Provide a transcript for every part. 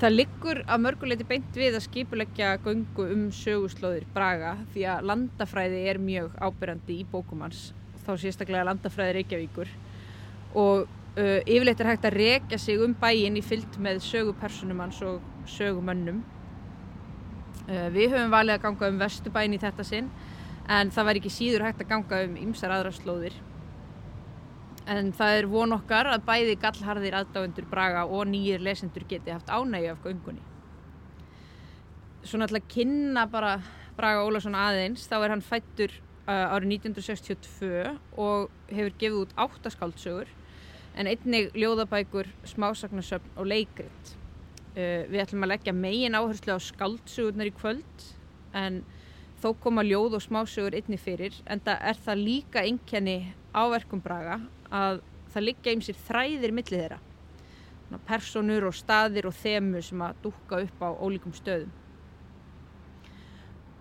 Það liggur að mörguleiti beint við að skipuleggja göngu um söguslóðir Braga því að landafræði er mjög ábyrjandi í bókumans þá sérstaklega landafræði Reykjavíkur og uh, yfirleitt er hægt að rekja sig um bæin í fyllt með sögupersonum hans og sögumönnum. Uh, við höfum valið að ganga um vestubæin í þetta sinn en það var ekki síður hægt að ganga um ymsar aðra slóðir en það er von okkar að bæði gallharðir aðdáendur Braga og nýjir lesendur geti haft ánægju af göngunni. Svo náttúrulega kynna bara Braga Ólason aðeins, þá er hann fættur uh, árið 1962 og hefur gefið út áttaskaldsögur en einnig ljóðabækur, smásagnasöfn og leikrit. Uh, við ætlum að leggja megin áherslu á skaldsögurnar í kvöld en þó koma ljóð og smásögur einni fyrir en það er það líka einkenni áverkum Braga að það liggja um sér þræðir millið þeirra. Personur og staðir og þemu sem að dúka upp á ólíkum stöðum.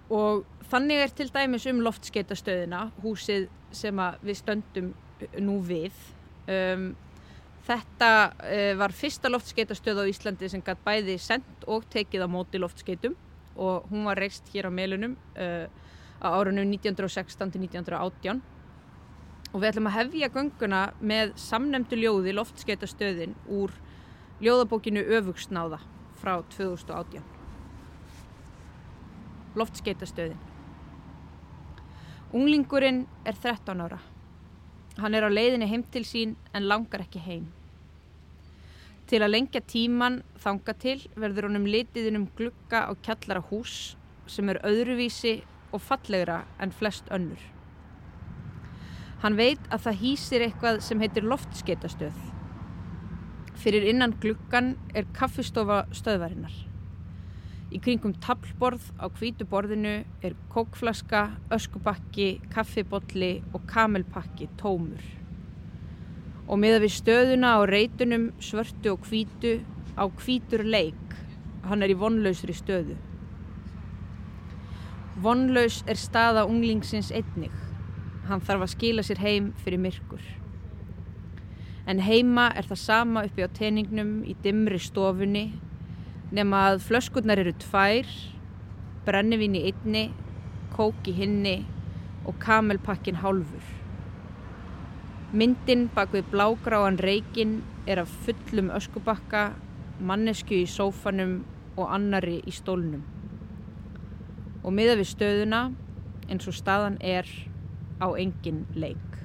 Og þannig er til dæmis um loftskeitastöðina, húsið sem við stöndum nú við. Um, þetta uh, var fyrsta loftskeitastöð á Íslandi sem gætt bæði sendt og tekið á móti loftskeitum og hún var reist hér á meilunum uh, á árunum 1916 til 1918 og við ætlum að hefja gönguna með samnemdu ljóði loftskeitastöðin úr ljóðabókinu Öfugsnáða frá 2018 Loftskeitastöðin Unglingurinn er 13 ára. Hann er á leiðinni heim til sín en langar ekki heim. Til að lengja tíman þanga til verður honum litiðin um glukka á kjallara hús sem er öðruvísi og fallegra en flest önnur. Hann veit að það hýsir eitthvað sem heitir loftskeitastöð. Fyrir innan glukkan er kaffistofa stöðvarinnar. Í kringum tablborð á kvítu borðinu er kókflaska, öskubakki, kaffibolli og kamelpakki tómur og miða við stöðuna á reytunum svörtu og hvítu á hvítur leik. Hann er í vonlausri stöðu. Vonlaus er staða unglingsins einnig. Hann þarf að skila sér heim fyrir myrkur. En heima er það sama uppi á teiningnum í dimri stofunni nema að flöskurnar eru tvær, brennivín í einni, kók í hinni og kamelpakkin hálfur. Myndin bak við blágráan reikin er af fullum öskubakka, mannesku í sófanum og annari í stólnum. Og miða við stöðuna eins og staðan er á engin leik.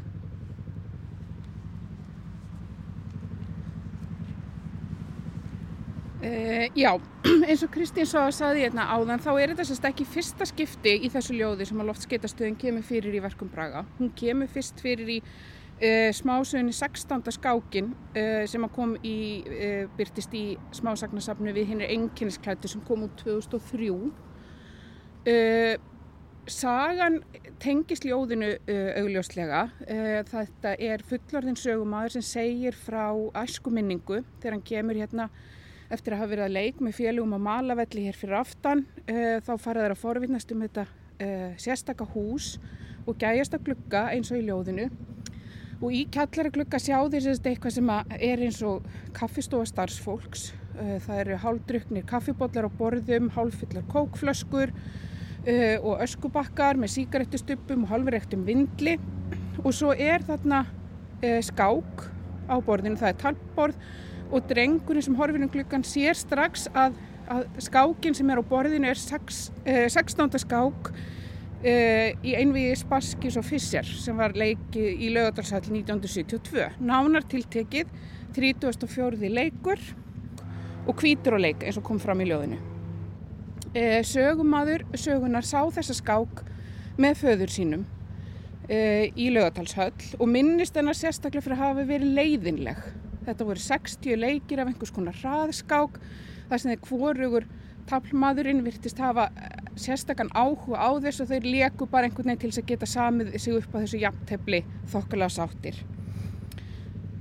Uh, já, eins og Kristín svo að saði hérna áðan þá er þetta sérst ekki fyrsta skipti í þessu ljóði sem að loftskeitastöðin kemur fyrir í verkum Braga. Hún kemur fyrst fyrir í Uh, smásögunni 16. skákin uh, sem kom í, byrtist í smásagnasafnu við hinn er enginnisklættu sem kom út 2003 Sagan tengist ljóðinu augljóslega. Þetta er fullorðin sögumadur sem segir frá æskuminningu þegar hann kemur hérna eftir að hafa verið að leik með félugum á malavelli hér fyrir aftan. Þá fara þeir að forvittnast um þetta sérstaka hús og gæjast að glugga eins og í ljóðinu. Og í kjallaraglugga sjá þeir eitthvað sem er eins og kaffistofa starfsfólks. Eh, það eru hálfdruknir kaffibotlar á borðum hálffullar kókflöskur uh, og öskubakkar með síkarettustuppum og hálfurrektum vindli og svo er þarna uh, skák á borðinu, það er talborð og drengurinn sem horfir um gluggan sér strax að, að skákin sem er á borðinu er sex, uh, 16. skák Uh, í einvigi Sparskis og Fisser sem var leikið í lögadalshall 1972. Nánar tiltekið 34. leikur og kvítur og leik eins og kom fram í ljóðinu. Uh, sögumadur sögunar sá þessa skák með föður sínum uh, í lögadalshall og minnist hennar sérstaklega fyrir að hafa verið leiðinleg. Þetta voru 60 leikir af einhvers konar hraðskák þar sem þeir kvorugur tablmaðurinn virtist hafa sérstakann áhuga á þess og þeir leku bara einhvern veginn til þess að geta samið sig upp á þessu jafntefli þokkala sáttir.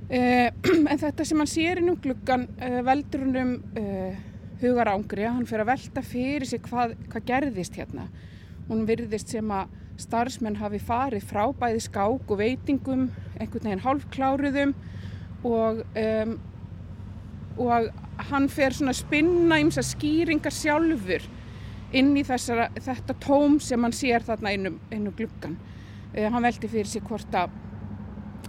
En þetta sem hann sér inn um gluggan veldur hann um uh, hugar ángri, hann fyrir að velta fyrir sig hvað, hvað gerðist hérna. Hún virðist sem að starfsmenn hafi farið frá bæði skák og veitingum, einhvern veginn hálfkláruðum og, um, og hann fer svona spinna að skýringar sjálfur inn í þessara, þetta tóm sem hann sér þarna innum, innum gluggan. Uh, hann veldi fyrir sig hvort að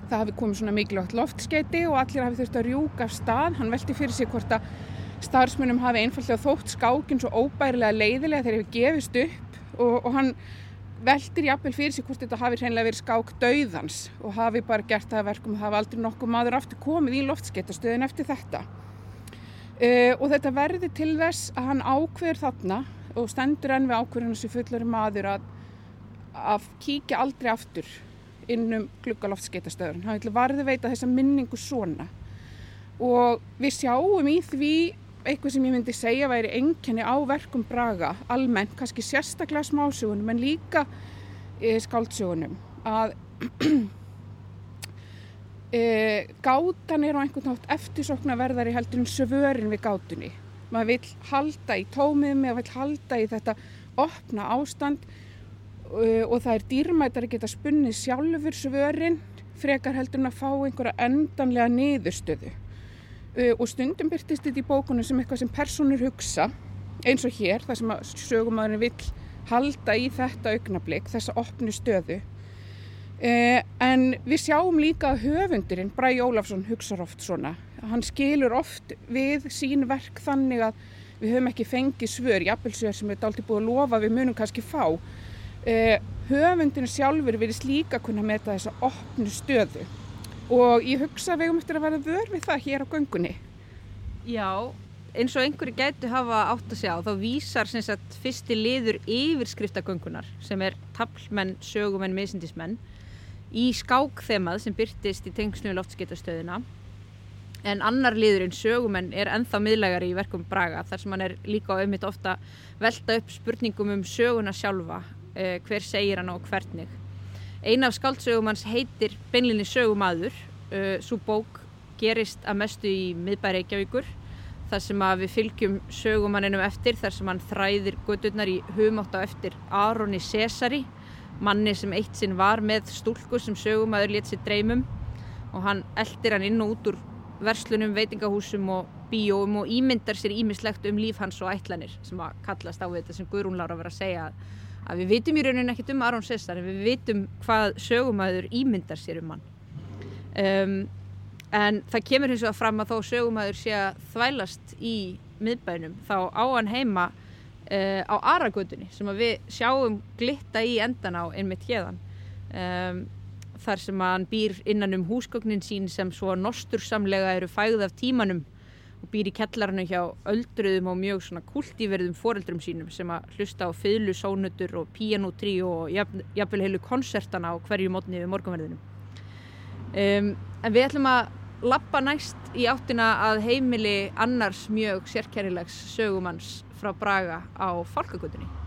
það hafi komið svona mikilvægt loftskeiti og allir hafi þurft að rjúka af stað. Hann veldi fyrir sig hvort að starfsmunum hafi einfallega þótt skákinn svo óbærilega leiðilega þegar hefur gefist upp og, og hann veldir jafnvel fyrir sig hvort þetta hafi hreinlega verið skák dauðans og hafi bara gert það verkum og hafi aldrei nokkuð maður aftur komið í loftskeitastöðin eftir þetta. Uh, og þetta verði til þess að hann ákveður þarna og stendur enn við ákveðurinn sem fullari maður að, að kíkja aldrei aftur innum gluggaloftsketastöður. Hann vil varði veita þessa minningu svona og við sjáum í því eitthvað sem ég myndi segja væri enkenni á verkum Braga almennt, kannski sérstaklega smásögunum en líka e, skáldsögunum að e, gátan er á einhvern nátt eftirsoknaverðari heldur en svörin við gátunni. Maður vil halda í tómið maður vil halda í þetta opna ástand e, og það er dýrmættar að geta spunnið sjálfur svörin frekar heldur en að fá einhverja endanlega niðurstöðu og stundum byrtist þetta í bókunum sem eitthvað sem personur hugsa eins og hér, þar sem sögumæðurinn vill halda í þetta augnablík, þessa opnu stöðu. Uh, en við sjáum líka að höfundurinn Bræi Ólafsson hugsa oft svona. Hann skilur oft við sín verk þannig að við höfum ekki fengið svör, jafnvelsvör sem við erum alltaf búið að lofa við munum kannski fá. Uh, höfundurinn sjálfur verðist líka að kunna meta þessa opnu stöðu og ég hugsa að við um eftir að vera vör við það hér á göngunni. Já, eins og einhverju gætu hafa átt að sjá, þá vísar sagt, fyrsti liður yfirskriftegöngunar sem er tablmenn, sögumenn, meðsindismenn í skákþemað sem byrtist í tengslu loftskeitastöðina en annar liðurinn sögumenn er enþá miðlægari í verkum Braga þar sem hann er líka á auðvitað ofta velta upp spurningum um söguna sjálfa, eh, hver segir hann og hvernig Eina af skáldsögum hans heitir beinlinni sögumadur. Uh, Svo bók gerist að mestu í miðbæri Reykjavíkur þar sem að við fylgjum sögumanninum eftir þar sem hann þræðir gödurnar í hugmátt á eftir Aroni Cesari manni sem eitt sinn var með stúlkur sem sögumadur létt sér dreymum og hann eldir hann inn og út úr verslunum, veitingahúsum og bíóum og ímyndar sér ímislegt um líf hans og ætlanir sem að kallast á þetta sem Guðrún Lára verið að segja að að við vitum í rauninu ekkert um Aron Sessar við vitum hvað sögumæður ímyndar sér um hann. Um, en það kemur hins vegar fram að þó sögumæður sé að þvælast í miðbænum þá á hann heima uh, á Aragötunni sem við sjáum glitta í endan á einmitt hérðan um, þar sem hann býr innan um húsgögnin sín sem svo nostursamlega eru fægð af tímanum og býr í kellarinu hjá öldruðum og mjög svona kultíverðum foreldrum sínum sem að hlusta á fyllu, sónutur og píanútrí og jafnvel heilu konsertana á hverju mótni við morgunverðinum. Um, en við ætlum að lappa næst í áttina að heimili annars mjög sérkærilegs sögumanns frá Braga á Fálkagutunni.